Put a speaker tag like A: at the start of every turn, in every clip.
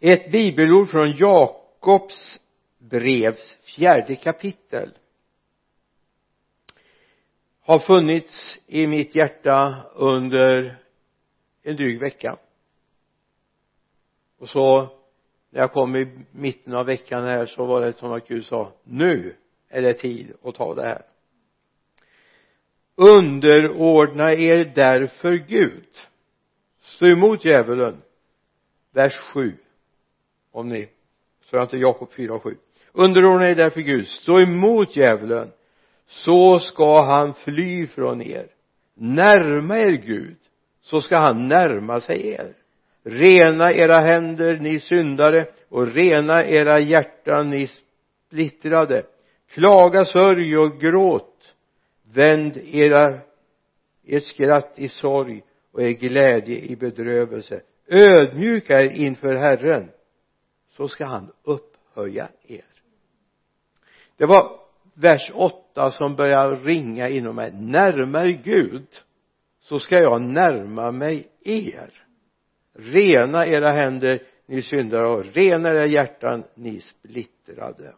A: ett bibelord från Jakobs brevs fjärde kapitel har funnits i mitt hjärta under en dryg vecka. Och så när jag kom i mitten av veckan här så var det som att Gud sa nu är det tid att ta det här. Underordna er därför Gud. Stå emot djävulen. Vers 7 om ni. Så jag inte Jakob 4 och 7 underordna er därför Gud. Stå emot djävulen. Så ska han fly från er. Närma er Gud så ska han närma sig er. Rena era händer ni syndare och rena era hjärtan ni splittrade. Klaga sörj och gråt. Vänd era ert skratt i sorg och er glädje i bedrövelse. Ödmjuka er inför Herren så ska han upphöja er. Det var vers 8 som börjar ringa inom mig. Närmare Gud så ska jag närma mig er. Rena era händer ni syndare och rena era hjärtan ni splittrade.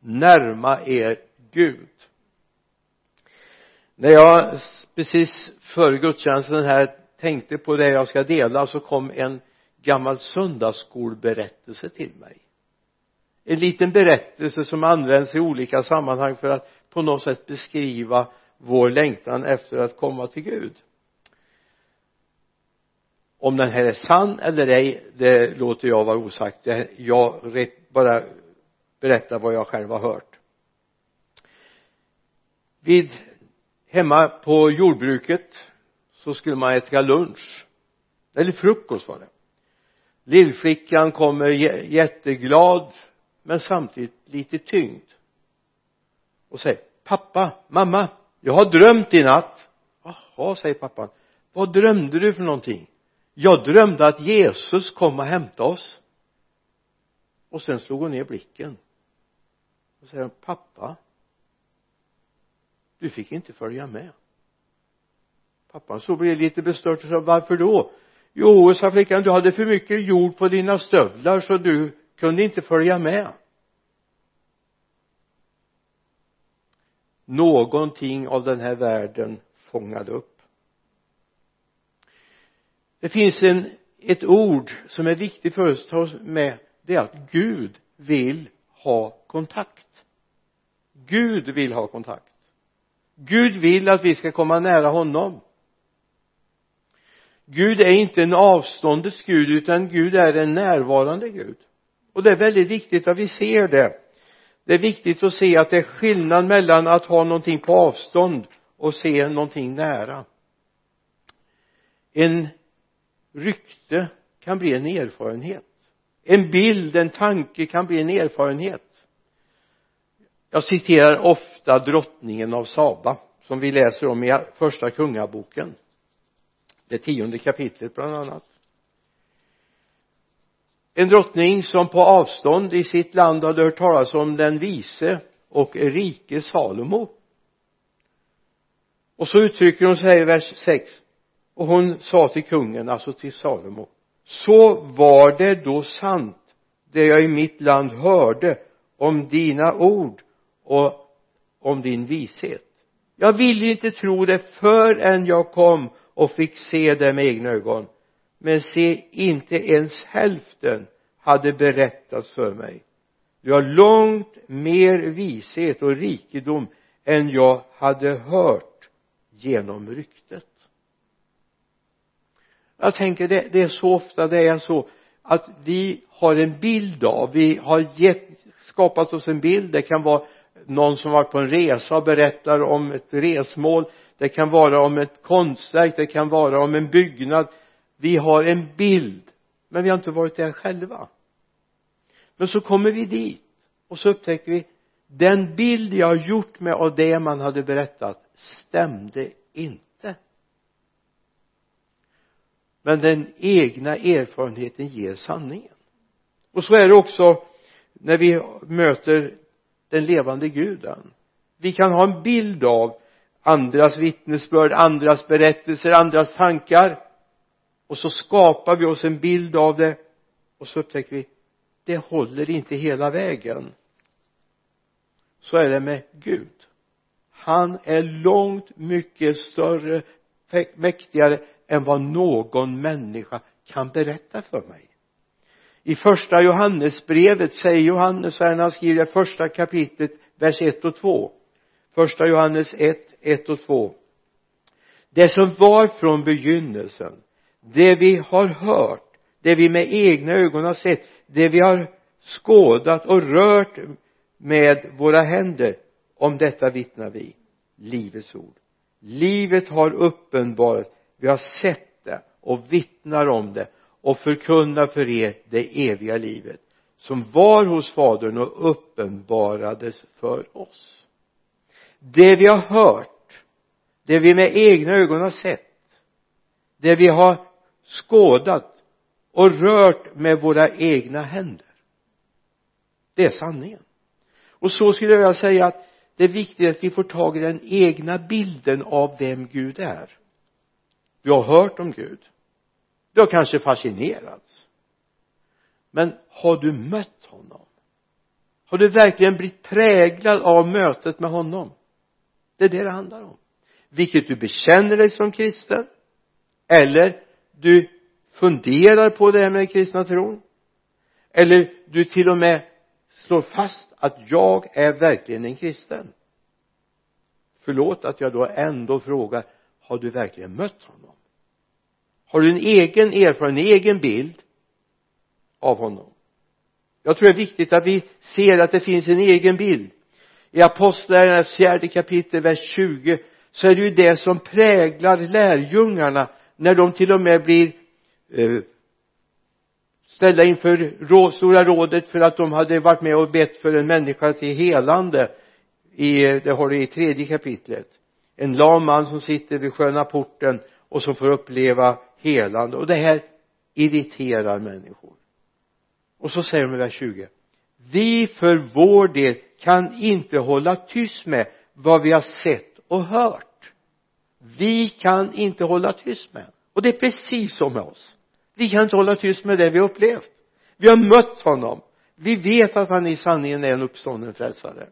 A: Närma er Gud. När jag precis före gudstjänsten här tänkte på det jag ska dela så kom en gammal söndagsskolberättelse till mig. En liten berättelse som används i olika sammanhang för att på något sätt beskriva vår längtan efter att komma till Gud. Om den här är sann eller ej det låter jag vara osagt. Jag bara berättar vad jag själv har hört. Vid hemma på jordbruket så skulle man äta lunch. Eller frukost var det lillflickan kommer jätteglad men samtidigt lite tyngd. Och säger pappa, mamma jag har drömt i natt. Jaha säger pappan vad drömde du för någonting? Jag drömde att Jesus kom och hämtade oss. Och sen slog hon ner blicken. Och säger pappa du fick inte följa med. Pappan så blev lite bestört och sa varför då? Jo sa flickan du hade för mycket jord på dina stövlar så du kunde inte följa med. Någonting av den här världen fångade upp. Det finns en ett ord som är viktigt för oss att ta med. Det är att Gud vill ha kontakt. Gud vill ha kontakt. Gud vill att vi ska komma nära honom. Gud är inte en avståndets Gud utan Gud är en närvarande Gud. Och det är väldigt viktigt att vi ser det. Det är viktigt att se att det är skillnad mellan att ha någonting på avstånd och se någonting nära. En rykte kan bli en erfarenhet. En bild, en tanke kan bli en erfarenhet. Jag citerar ofta drottningen av Saba som vi läser om i första kungaboken det tionde kapitlet bland annat. En drottning som på avstånd i sitt land hade hört talas om den vise och rike Salomo. Och så uttrycker hon sig i vers 6 och hon sa till kungen, alltså till Salomo så var det då sant det jag i mitt land hörde om dina ord och om din vishet. Jag ville inte tro det förrän jag kom och fick se det med egna ögon. Men se inte ens hälften hade berättats för mig. Du har långt mer vishet och rikedom än jag hade hört genom ryktet. Jag tänker det, det är så ofta det är så att vi har en bild av vi har gett, skapat oss en bild. Det kan vara någon som varit på en resa och berättar om ett resmål det kan vara om ett konstverk det kan vara om en byggnad. Vi har en bild men vi har inte varit där själva. Men så kommer vi dit och så upptäcker vi den bild jag har gjort med av det man hade berättat stämde inte. Men den egna erfarenheten ger sanningen. Och så är det också när vi möter den levande guden. Vi kan ha en bild av andras vittnesbörd, andras berättelser, andras tankar. Och så skapar vi oss en bild av det. Och så upptäcker vi det håller inte hela vägen. Så är det med Gud. Han är långt mycket större mäktigare än vad någon människa kan berätta för mig. I första Johannesbrevet säger Johannes här när han skriver första kapitlet vers 1 och 2 första Johannes 1, 1 och 2 det som var från begynnelsen det vi har hört det vi med egna ögon har sett det vi har skådat och rört med våra händer om detta vittnar vi. Livets ord. Livet har uppenbarat. Vi har sett det och vittnar om det och förkunnar för er det eviga livet som var hos fadern och uppenbarades för oss det vi har hört det vi med egna ögon har sett det vi har skådat och rört med våra egna händer det är sanningen. Och så skulle jag vilja säga att det är viktigt att vi får tag i den egna bilden av vem Gud är. Du har hört om Gud. Du har kanske fascinerats. Men har du mött honom? Har du verkligen blivit präglad av mötet med honom? Det är det det handlar om. Vilket du bekänner dig som kristen eller du funderar på det här med den kristna tron eller du till och med slår fast att jag är verkligen en kristen. Förlåt att jag då ändå frågar har du verkligen mött honom? Har du en egen erfarenhet, en egen bild av honom? Jag tror det är viktigt att vi ser att det finns en egen bild i apostlagärningarnas fjärde kapitel vers 20 så är det ju det som präglar lärjungarna när de till och med blir eh, ställda inför stora rådet för att de hade varit med och bett för en människa till helande i, det har du i tredje kapitlet. En lam man som sitter vid sköna porten och som får uppleva helande. Och det här irriterar människor. Och så säger de i vers 20 vi för vår del kan inte hålla tyst med vad vi har sett och hört. Vi kan inte hålla tyst med. Och det är precis så med oss. Vi kan inte hålla tyst med det vi har upplevt. Vi har mött honom. Vi vet att han i sanningen är en uppstånden frälsare.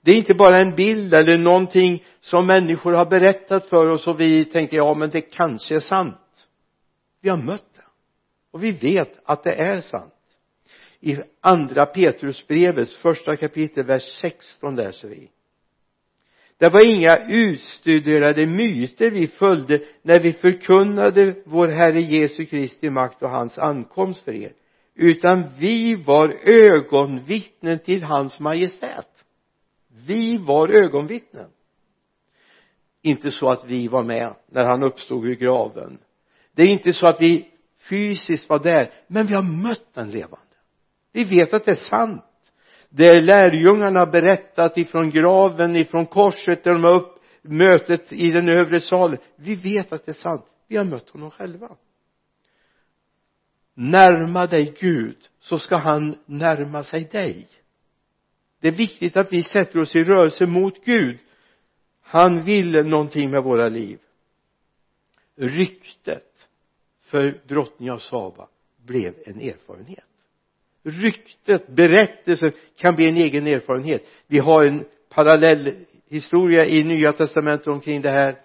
A: Det är inte bara en bild eller någonting som människor har berättat för oss och vi tänker ja men det kanske är sant. Vi har mött det. Och vi vet att det är sant i andra Petrusbrevets första kapitel vers 16 läser vi. Det var inga utstuderade myter vi följde när vi förkunnade vår Herre Jesu Kristi makt och hans ankomst för er utan vi var ögonvittnen till hans majestät. Vi var ögonvittnen. Inte så att vi var med när han uppstod ur graven. Det är inte så att vi fysiskt var där men vi har mött den levande vi vet att det är sant. Det lärjungarna berättat ifrån graven ifrån korset där de har upp mötet i den övre salen. Vi vet att det är sant. Vi har mött honom själva. Närma dig Gud så ska han närma sig dig. Det är viktigt att vi sätter oss i rörelse mot Gud. Han vill någonting med våra liv. Ryktet för drottning av Saba blev en erfarenhet ryktet, berättelsen kan bli en egen erfarenhet. Vi har en parallell historia i nya testamentet omkring det här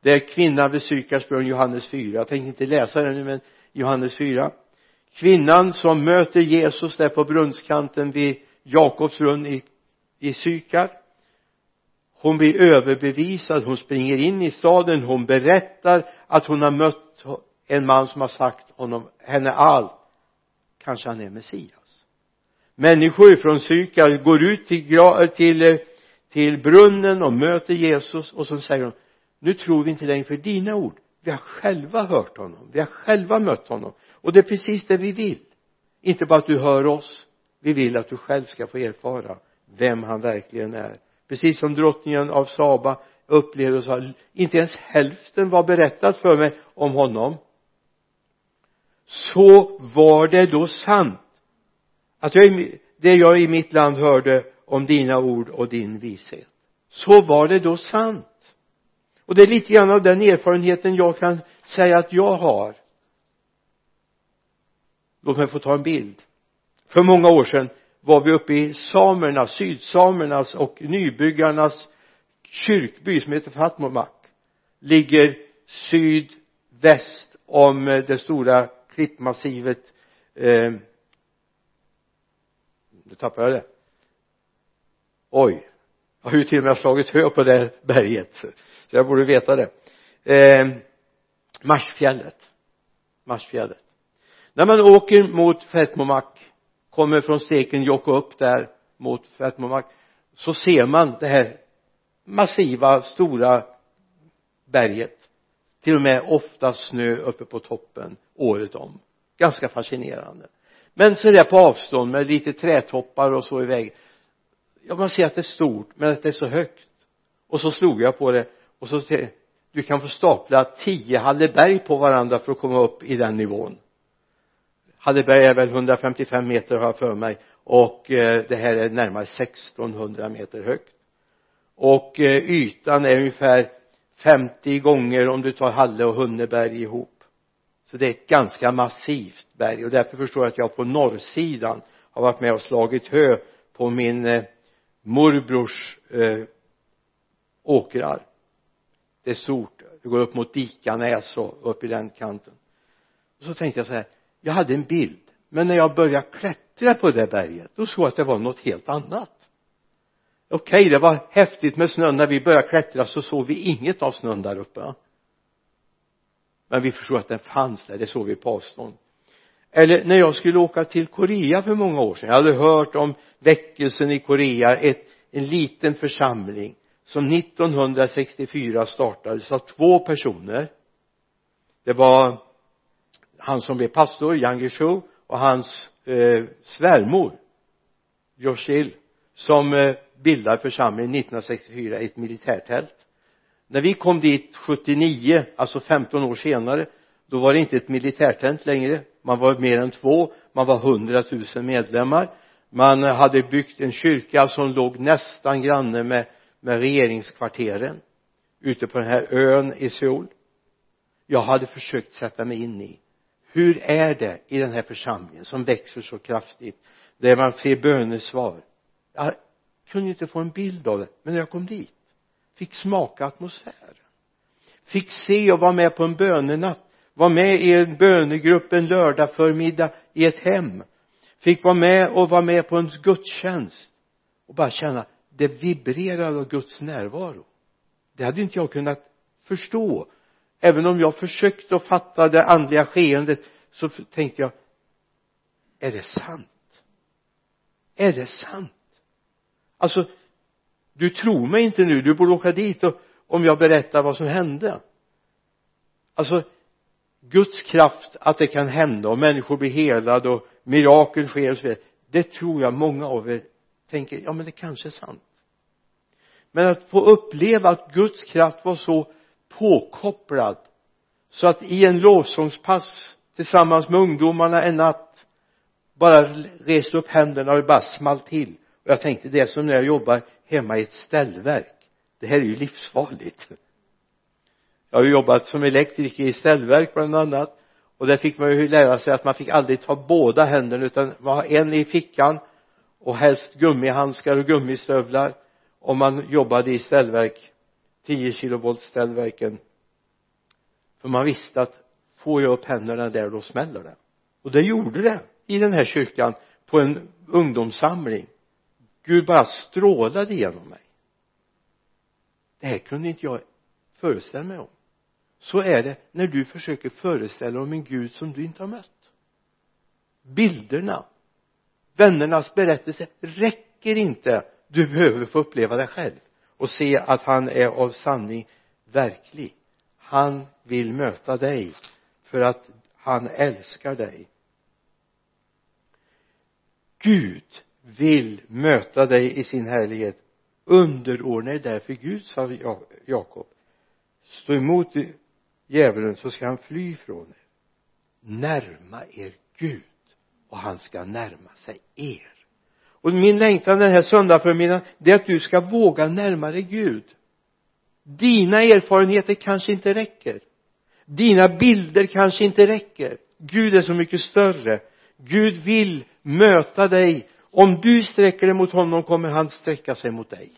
A: där kvinnan vid Sykars brunn Johannes 4 jag tänker inte läsa den nu men Johannes 4 kvinnan som möter Jesus där på brunnskanten vid Jakobs brunn i, i Sykar. Hon blir överbevisad hon springer in i staden hon berättar att hon har mött en man som har sagt honom henne allt kanske han är Messias människor från Syka går ut till, till, till brunnen och möter Jesus och så säger de nu tror vi inte längre för dina ord. Vi har själva hört honom. Vi har själva mött honom. Och det är precis det vi vill. Inte bara att du hör oss. Vi vill att du själv ska få erfara vem han verkligen är. Precis som drottningen av Saba upplevde och sa inte ens hälften var berättat för mig om honom. Så var det då sant att jag det jag i mitt land hörde om dina ord och din vishet. Så var det då sant. Och det är lite grann av den erfarenheten jag kan säga att jag har. Låt mig få ta en bild. För många år sedan var vi uppe i samernas, sydsamernas och nybyggarnas kyrkby som heter Fatmomak ligger sydväst om det stora klippmassivet eh, nu tappade jag det. Oj. Jag har ju till och med slagit hö på det berget. Så jag borde veta det. Eh, Marsfjället. Marsfjället. När man åker mot Fetmomak kommer från Stekenjokk upp där mot Fetmomak så ser man det här massiva stora berget. Till och med ofta snö uppe på toppen året om. Ganska fascinerande men så där på avstånd med lite trätoppar och så i iväg ja man ser att det är stort men att det är så högt. Och så slog jag på det. Och så du kan få stapla tio Halleberg på varandra för att komma upp i den nivån. Halleberg är väl 155 meter har jag för mig. Och eh, det här är närmare 1600 meter högt. Och eh, ytan är ungefär 50 gånger om du tar Halle och Hunneberg ihop. Så det är ett ganska massivt berg och därför förstår jag att jag på norrsidan har varit med och slagit hö på min eh, morbrors eh, åkrar. Det är stort det går upp mot Dikanäs och upp i den kanten. Och så tänkte jag så här jag hade en bild. Men när jag började klättra på det berget då såg jag att det var något helt annat. Okej okay, det var häftigt med snön. När vi började klättra så såg vi inget av snön där uppe. Men vi förstod att den fanns där. Det såg vi på avstånd eller när jag skulle åka till Korea för många år sedan. Jag hade hört om väckelsen i Korea ett, en liten församling som 1964 startades av två personer. Det var han som blev pastor, Yang Guizhou och hans eh, svärmor Joshil som eh, bildade församlingen 1964 i ett militärtält. När vi kom dit 79 alltså 15 år senare då var det inte ett militärtält längre man var mer än två man var hundratusen medlemmar. Man hade byggt en kyrka som låg nästan granne med, med regeringskvarteren ute på den här ön i Seoul. Jag hade försökt sätta mig in i hur är det i den här församlingen som växer så kraftigt där man ser bönesvar? Jag kunde inte få en bild av det men när jag kom dit fick smaka atmosfären. Fick se och vara med på en bönenatt var med i en bönegrupp en lördag förmiddag i ett hem. Fick vara med och vara med på en gudstjänst. Och bara känna det vibrerar av Guds närvaro. Det hade inte jag kunnat förstå. Även om jag försökte att fatta det andliga skeendet så tänkte jag är det sant? Är det sant? Alltså du tror mig inte nu. Du borde åka dit och om jag berättar vad som hände. Alltså Guds kraft att det kan hända och människor blir helade och mirakel sker och så vidare. Det tror jag många av er tänker ja men det kanske är sant. Men att få uppleva att Guds kraft var så påkopplad så att i en lovsångspass tillsammans med ungdomarna en natt bara reste upp händerna och bara small till. Och jag tänkte det är som när jag jobbar hemma i ett ställverk. Det här är ju livsfarligt jag har ju jobbat som elektriker i ställverk bland annat. Och där fick man ju lära sig att man fick aldrig ta båda händerna utan man har en i fickan och helst gummihandskar och gummistövlar om man jobbade i ställverk 10 kilovolt ställverken för man visste att får jag upp händerna där då smäller det. Och det gjorde det i den här kyrkan på en ungdomssamling. Gud bara strålade genom mig. Det här kunde inte jag föreställa mig om så är det när du försöker föreställa om en Gud som du inte har mött. Bilderna vännernas berättelse räcker inte. Du behöver få uppleva det själv och se att han är av sanning verklig. Han vill möta dig för att han älskar dig. Gud vill möta dig i sin härlighet. Underordna dig därför Gud sa Jakob. Stå emot djävulen så ska han fly från er. Närma er Gud och han ska närma sig er. Och min längtan den här söndagsförmiddagen det är att du ska våga närma dig Gud. Dina erfarenheter kanske inte räcker. Dina bilder kanske inte räcker. Gud är så mycket större. Gud vill möta dig. Om du sträcker dig mot honom kommer han sträcka sig mot dig.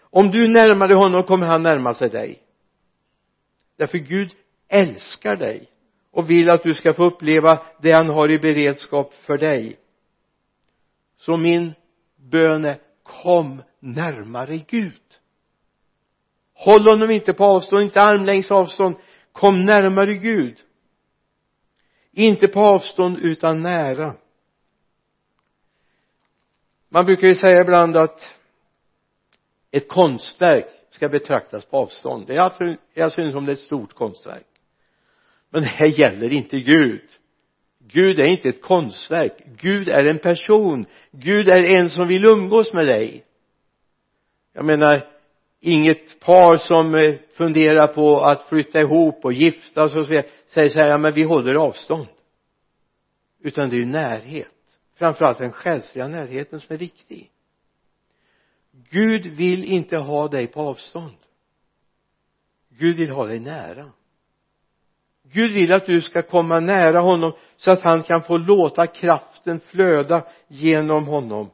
A: Om du närmar dig honom kommer han närma sig dig. Därför Gud älskar dig och vill att du ska få uppleva det han har i beredskap för dig. Så min bön är kom närmare Gud. Håll honom inte på avstånd, inte armlängds avstånd. Kom närmare Gud. Inte på avstånd utan nära. Man brukar ju säga ibland att ett konstverk ska betraktas på avstånd. Det är alltså all synnerhet om det är ett stort konstverk men det här gäller inte Gud. Gud är inte ett konstverk. Gud är en person. Gud är en som vill umgås med dig. Jag menar inget par som eh, funderar på att flytta ihop och gifta sig och så vidare säger så här ja men vi håller avstånd. Utan det är ju närhet. Framförallt den själsliga närheten som är viktig. Gud vill inte ha dig på avstånd. Gud vill ha dig nära. Gud vill att du ska komma nära honom så att han kan få låta kraften flöda genom honom.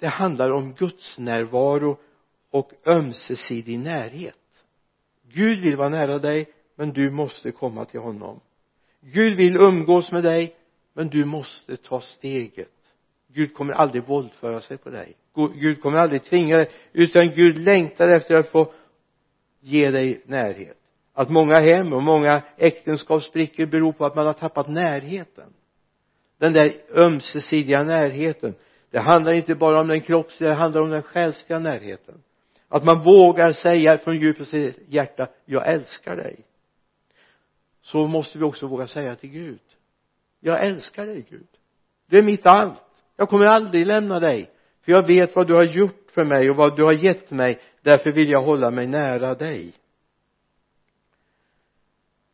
A: Det handlar om Guds närvaro och ömsesidig närhet. Gud vill vara nära dig men du måste komma till honom. Gud vill umgås med dig men du måste ta steget. Gud kommer aldrig våldföra sig på dig. Gud kommer aldrig tvinga dig utan Gud längtar efter att få ge dig närhet att många hem och många äktenskapsbrickor beror på att man har tappat närheten. Den där ömsesidiga närheten det handlar inte bara om den kroppsliga det handlar om den själsliga närheten. Att man vågar säga från djupet av sitt hjärta jag älskar dig. Så måste vi också våga säga till Gud jag älskar dig Gud. Du är mitt allt. Jag kommer aldrig lämna dig för jag vet vad du har gjort för mig och vad du har gett mig. Därför vill jag hålla mig nära dig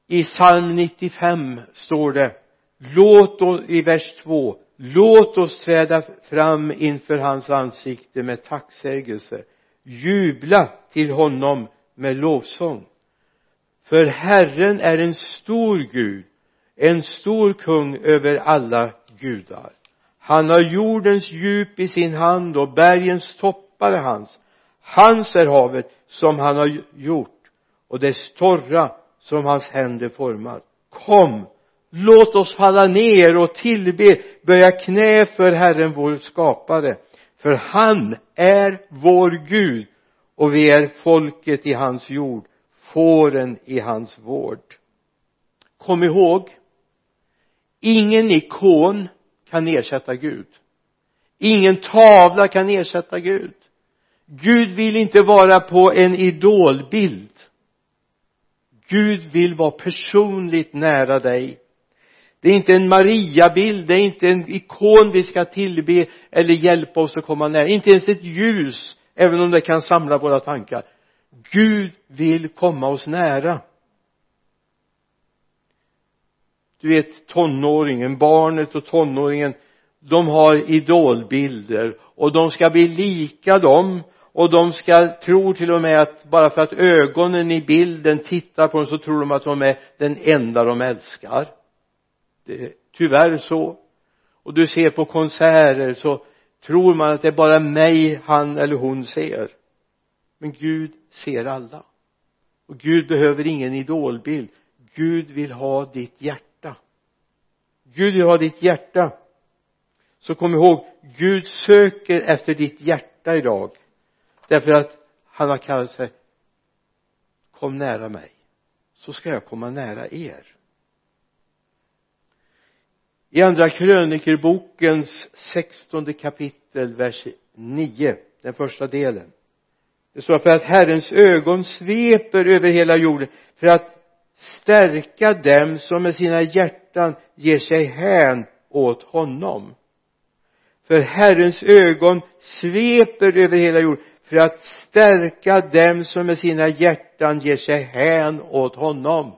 A: i psalm 95 står det låt oss i vers 2 låt oss träda fram inför hans ansikte med tacksägelse. Jubla till honom med lovsång. För Herren är en stor Gud en stor kung över alla gudar. Han har jordens djup i sin hand och bergens toppar är hans. Hans är havet som han har gjort och dess torra som hans händer format kom låt oss falla ner och tillbe böja knä för Herren vår skapare. För han är vår Gud och vi är folket i hans jord fåren i hans vård. Kom ihåg ingen ikon kan ersätta Gud. Ingen tavla kan ersätta Gud. Gud vill inte vara på en idolbild. Gud vill vara personligt nära dig. Det är inte en Mariabild, det är inte en ikon vi ska tillbe eller hjälpa oss att komma nära, inte ens ett ljus även om det kan samla våra tankar. Gud vill komma oss nära. Du vet tonåringen, barnet och tonåringen de har idolbilder och de ska bli lika dem och de ska tro till och med att bara för att ögonen i bilden tittar på dem så tror de att de är den enda de älskar. Det är tyvärr så. Och du ser på konserter så tror man att det är bara mig han eller hon ser. Men Gud ser alla. Och Gud behöver ingen idolbild. Gud vill ha ditt hjärta. Gud vill ha ditt hjärta. Så kom ihåg Gud söker efter ditt hjärta idag därför att han har kallat sig kom nära mig så ska jag komma nära er. I andra krönikerbokens sextonde kapitel vers 9 den första delen det står för att Herrens ögon sveper över hela jorden för att stärka dem som med sina hjärtan ger sig hän åt honom. För Herrens ögon sveper över hela jorden för att stärka dem som med sina hjärtan ger sig hän åt honom.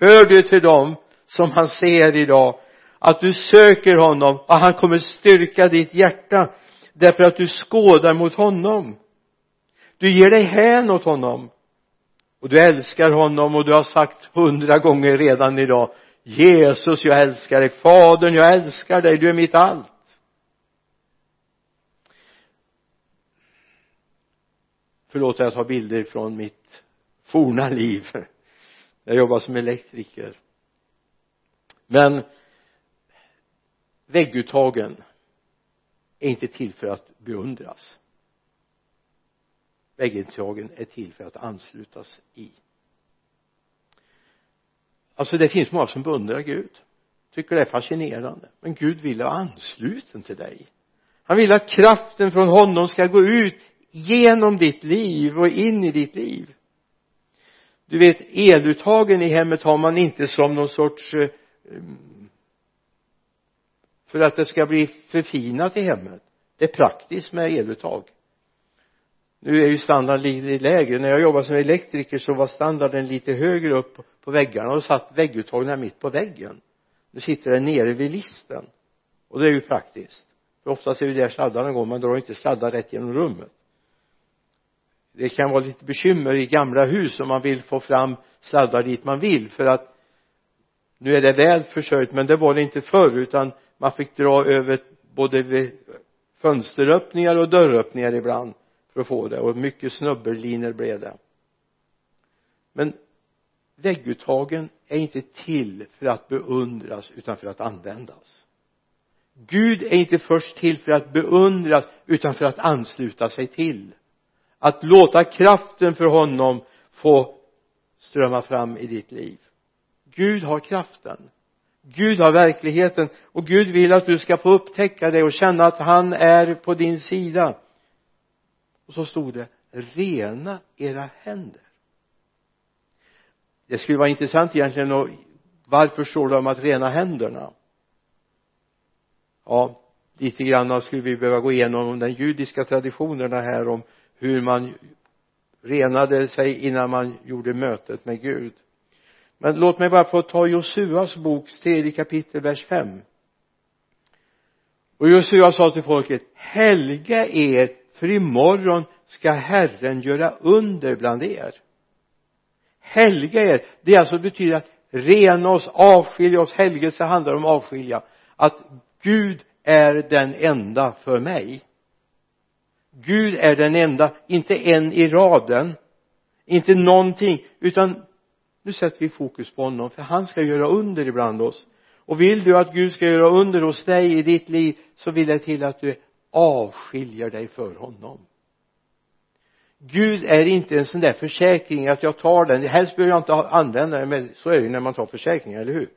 A: Hör du till dem som han ser idag att du söker honom och han kommer styrka ditt hjärta därför att du skådar mot honom. Du ger dig hän åt honom. Och du älskar honom och du har sagt hundra gånger redan idag Jesus jag älskar dig. Fadern jag älskar dig. Du är mitt allt. Förlåt att jag tar bilder från mitt forna liv. Jag jobbar som elektriker. Men vägguttagen är inte till för att beundras. Vägguttagen är till för att anslutas i. Alltså det finns många som beundrar Gud. Tycker det är fascinerande. Men Gud vill ha ansluten till dig. Han vill att kraften från honom ska gå ut genom ditt liv och in i ditt liv. Du vet eluttagen i hemmet har man inte som någon sorts eh, mm, för att det ska bli förfinat i hemmet. Det är praktiskt med eluttag. Nu är ju standarden lite lägre. När jag jobbade som elektriker så var standarden lite högre upp på väggarna och satt vägguttagen mitt på väggen. Nu sitter den nere vid listen. Och det är ju praktiskt. För oftast är det där sladdarna går. Man drar inte sladdar rätt genom rummet det kan vara lite bekymmer i gamla hus om man vill få fram sladdar dit man vill för att nu är det väl försörjt men det var det inte förr utan man fick dra över både fönsteröppningar och dörröppningar ibland för att få det och mycket snubbellinor blev det. Men vägguttagen är inte till för att beundras utan för att användas. Gud är inte först till för att beundras utan för att ansluta sig till att låta kraften för honom få strömma fram i ditt liv. Gud har kraften. Gud har verkligheten. Och Gud vill att du ska få upptäcka det och känna att han är på din sida. Och så stod det rena era händer. Det skulle vara intressant egentligen och varför står det om att rena händerna? Ja lite grann skulle vi behöva gå igenom den judiska traditionerna här om hur man renade sig innan man gjorde mötet med Gud. Men låt mig bara få ta Josuas bok tredje kapitel vers 5 och Josua sa till folket helga er för imorgon ska Herren göra under bland er. Helga er det alltså betyder att rena oss, avskilja oss, helgelse handlar om avskilja. Att Gud är den enda för mig. Gud är den enda, inte en i raden inte någonting utan nu sätter vi fokus på honom för han ska göra under ibland oss. Och vill du att Gud ska göra under hos dig i ditt liv så vill jag till att du avskiljer dig för honom. Gud är inte en sån där försäkring att jag tar den. Helst behöver jag inte använda den men så är det ju när man tar försäkringar, eller hur?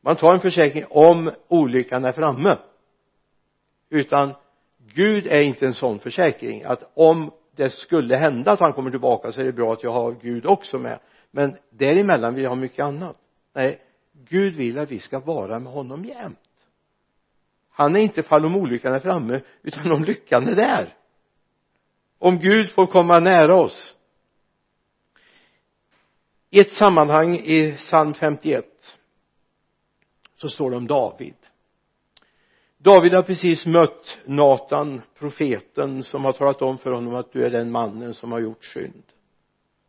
A: Man tar en försäkring om olyckan är framme. Utan Gud är inte en sån försäkring att om det skulle hända att han kommer tillbaka så är det bra att jag har Gud också med. Men däremellan vill jag ha mycket annat. Nej Gud vill att vi ska vara med honom jämt. Han är inte fall om olyckan är framme utan om lyckan är där. Om Gud får komma nära oss. I ett sammanhang i psalm 51 så står det om David. David har precis mött Natan, profeten som har talat om för honom att du är den mannen som har gjort synd.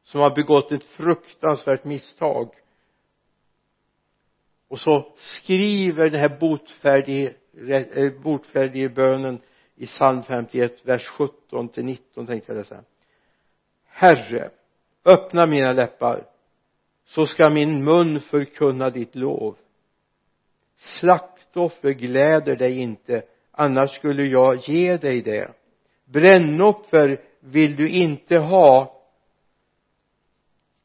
A: Som har begått ett fruktansvärt misstag. Och så skriver den här botfärdige, eh, botfärdige bönen i psalm 51 vers 17 till 19 tänkte jag läsa. Herre öppna mina läppar så ska min mun förkunna ditt lov slaktoffer gläder dig inte. Annars skulle jag ge dig det. Brännoffer vill du inte ha.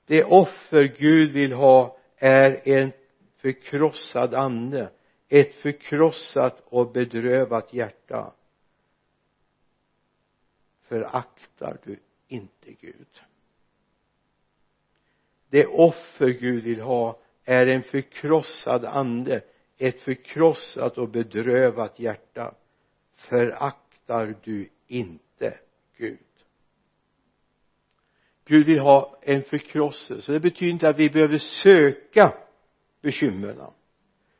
A: Det offer Gud vill ha är en förkrossad ande. Ett förkrossat och bedrövat hjärta. Föraktar du inte Gud? Det offer Gud vill ha är en förkrossad ande ett förkrossat och bedrövat hjärta föraktar du inte Gud. Gud vill ha en förkrosselse det betyder inte att vi behöver söka bekymren.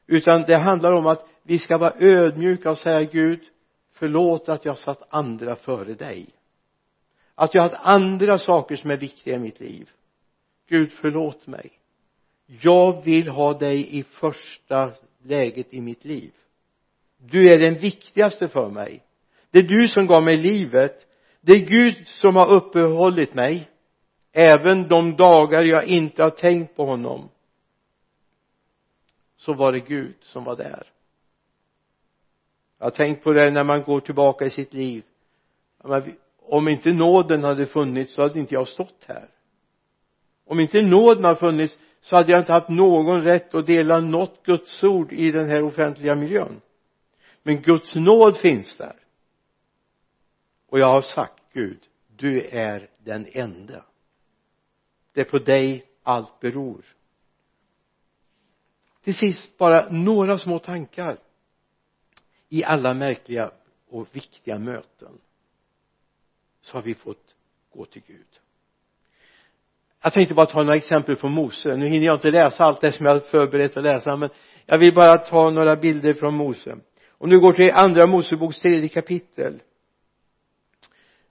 A: Utan det handlar om att vi ska vara ödmjuka och säga Gud förlåt att jag satt andra före dig. Att jag har haft andra saker som är viktiga i mitt liv. Gud förlåt mig. Jag vill ha dig i första läget i mitt liv. Du är den viktigaste för mig. Det är du som gav mig livet. Det är Gud som har uppehållit mig även de dagar jag inte har tänkt på honom. Så var det Gud som var där. Jag har tänkt på det när man går tillbaka i sitt liv. Om inte nåden hade funnits så hade inte jag stått här. Om inte nåden hade funnits så hade jag inte haft någon rätt att dela något Guds ord i den här offentliga miljön. Men Guds nåd finns där. Och jag har sagt Gud du är den enda. Det är på dig allt beror. Till sist bara några små tankar i alla märkliga och viktiga möten. Så har vi fått gå till Gud jag tänkte bara ta några exempel från Mose. Nu hinner jag inte läsa allt det som jag förberett att läsa men jag vill bara ta några bilder från Mose. Om du går till andra Moseboks tredje kapitel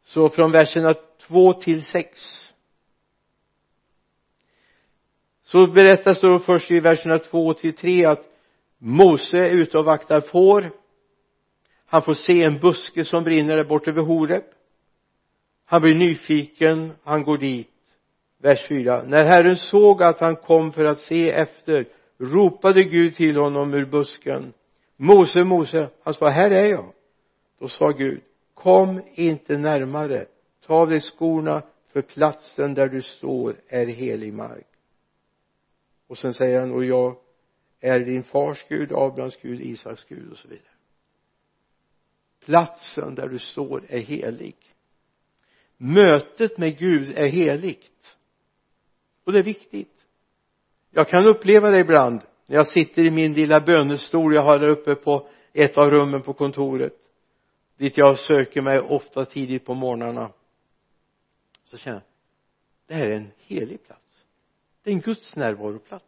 A: så från verserna två till sex så berättas då först i verserna två till tre att Mose är ute och vaktar får. Han får se en buske som brinner där borta vid Horeb. Han blir nyfiken han går dit vers 4 när Herren såg att han kom för att se efter ropade Gud till honom ur busken. Mose, Mose han sa här är jag. Då sa Gud kom inte närmare. Ta av dig skorna för platsen där du står är helig mark. Och sen säger han och jag är din fars Gud, Abrahams Gud, Isaks Gud och så vidare. Platsen där du står är helig. Mötet med Gud är heligt och det är viktigt. Jag kan uppleva det ibland när jag sitter i min lilla bönestol jag har där uppe på ett av rummen på kontoret dit jag söker mig ofta tidigt på morgnarna. Så känner jag det här är en helig plats. Det är en Guds närvaroplats.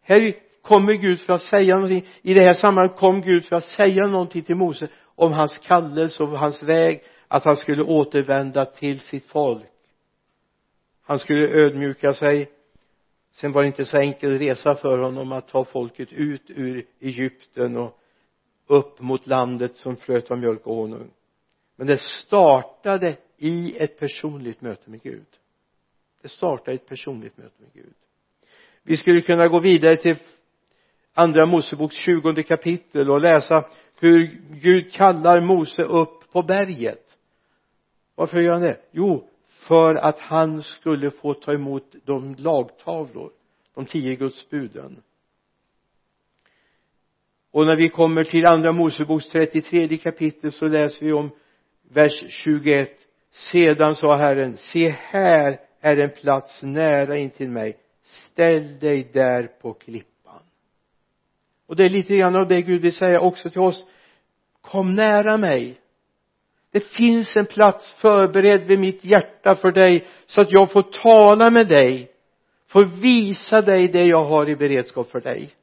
A: Här kommer Gud för att säga någonting. I det här sammanhanget kom Gud för att säga någonting till Mose om hans kallelse och hans väg att han skulle återvända till sitt folk han skulle ödmjuka sig. Sen var det inte så enkel resa för honom att ta folket ut ur Egypten och upp mot landet som flöt av mjölk och honung. Men det startade i ett personligt möte med Gud. Det startade i ett personligt möte med Gud. Vi skulle kunna gå vidare till andra Moseboks tjugonde kapitel och läsa hur Gud kallar Mose upp på berget. Varför gör han det? Jo för att han skulle få ta emot de lagtavlor de tio Guds buden och när vi kommer till andra Moseboks 33 kapitel så läser vi om vers 21 sedan sa Herren se här är en plats nära intill mig. Ställ dig där på klippan. Och det är lite grann av det Gud vill säga också till oss. Kom nära mig det finns en plats förberedd vid mitt hjärta för dig så att jag får tala med dig får visa dig det jag har i beredskap för dig.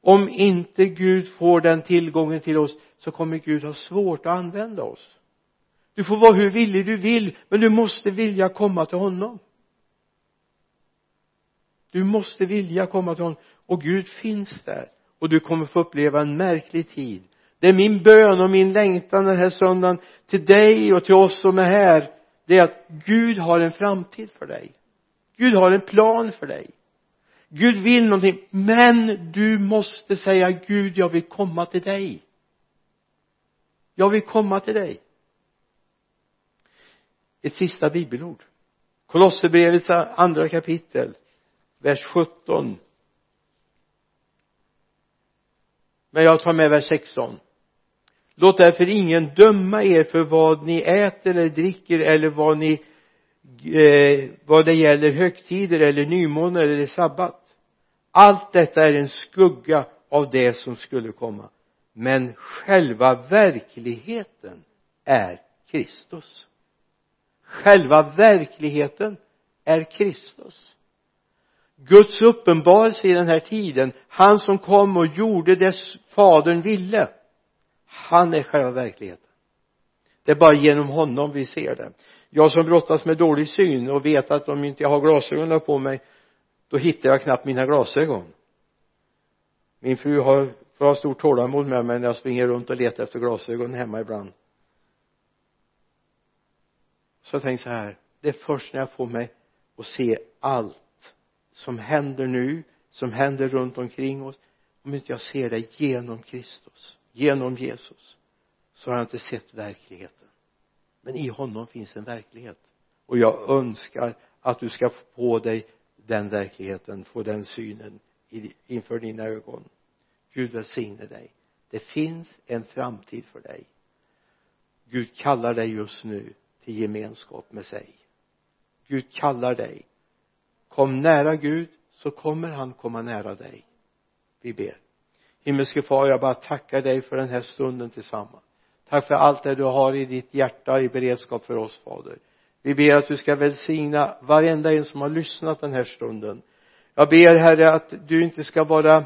A: Om inte Gud får den tillgången till oss så kommer Gud ha svårt att använda oss. Du får vara hur villig du vill men du måste vilja komma till honom. Du måste vilja komma till honom. Och Gud finns där. Och du kommer få uppleva en märklig tid det är min bön och min längtan den här söndagen till dig och till oss som är här. Det är att Gud har en framtid för dig. Gud har en plan för dig. Gud vill någonting. Men du måste säga Gud jag vill komma till dig. Jag vill komma till dig. Ett sista bibelord. Kolosserbrevets andra kapitel vers 17 men jag tar med vers 16 låt därför ingen döma er för vad ni äter eller dricker eller vad ni eh, vad det gäller högtider eller nymåne eller sabbat. Allt detta är en skugga av det som skulle komma. Men själva verkligheten är Kristus. Själva verkligheten är Kristus. Guds uppenbarelse i den här tiden han som kom och gjorde det fadern ville han är själva verkligheten. Det är bara genom honom vi ser det. Jag som brottas med dålig syn och vet att om inte jag har glasögonen på mig då hittar jag knappt mina glasögon. Min fru har får ha stort tålamod med mig när jag springer runt och letar efter glasögon hemma ibland. Så jag tänkte så här det är först när jag får mig att se allt som händer nu som händer runt omkring oss om inte jag ser det genom Kristus genom Jesus så har jag inte sett verkligheten. Men i honom finns en verklighet. Och jag önskar att du ska få dig den verkligheten få den synen inför dina ögon. Gud välsigne dig. Det finns en framtid för dig. Gud kallar dig just nu till gemenskap med sig. Gud kallar dig. Kom nära Gud så kommer han komma nära dig vi ber. Himmelske far jag bara tackar dig för den här stunden tillsammans. Tack för allt det du har i ditt hjärta i beredskap för oss fader. Vi ber att du ska välsigna varenda en som har lyssnat den här stunden. Jag ber herre att du inte ska vara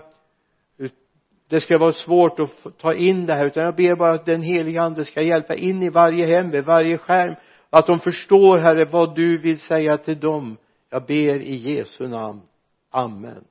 A: det ska vara svårt att ta in det här utan jag ber bara att den heliga ande ska hjälpa in i varje hem, vid varje skärm att de förstår herre vad du vill säga till dem. Jag ber i Jesu namn. Amen Amen.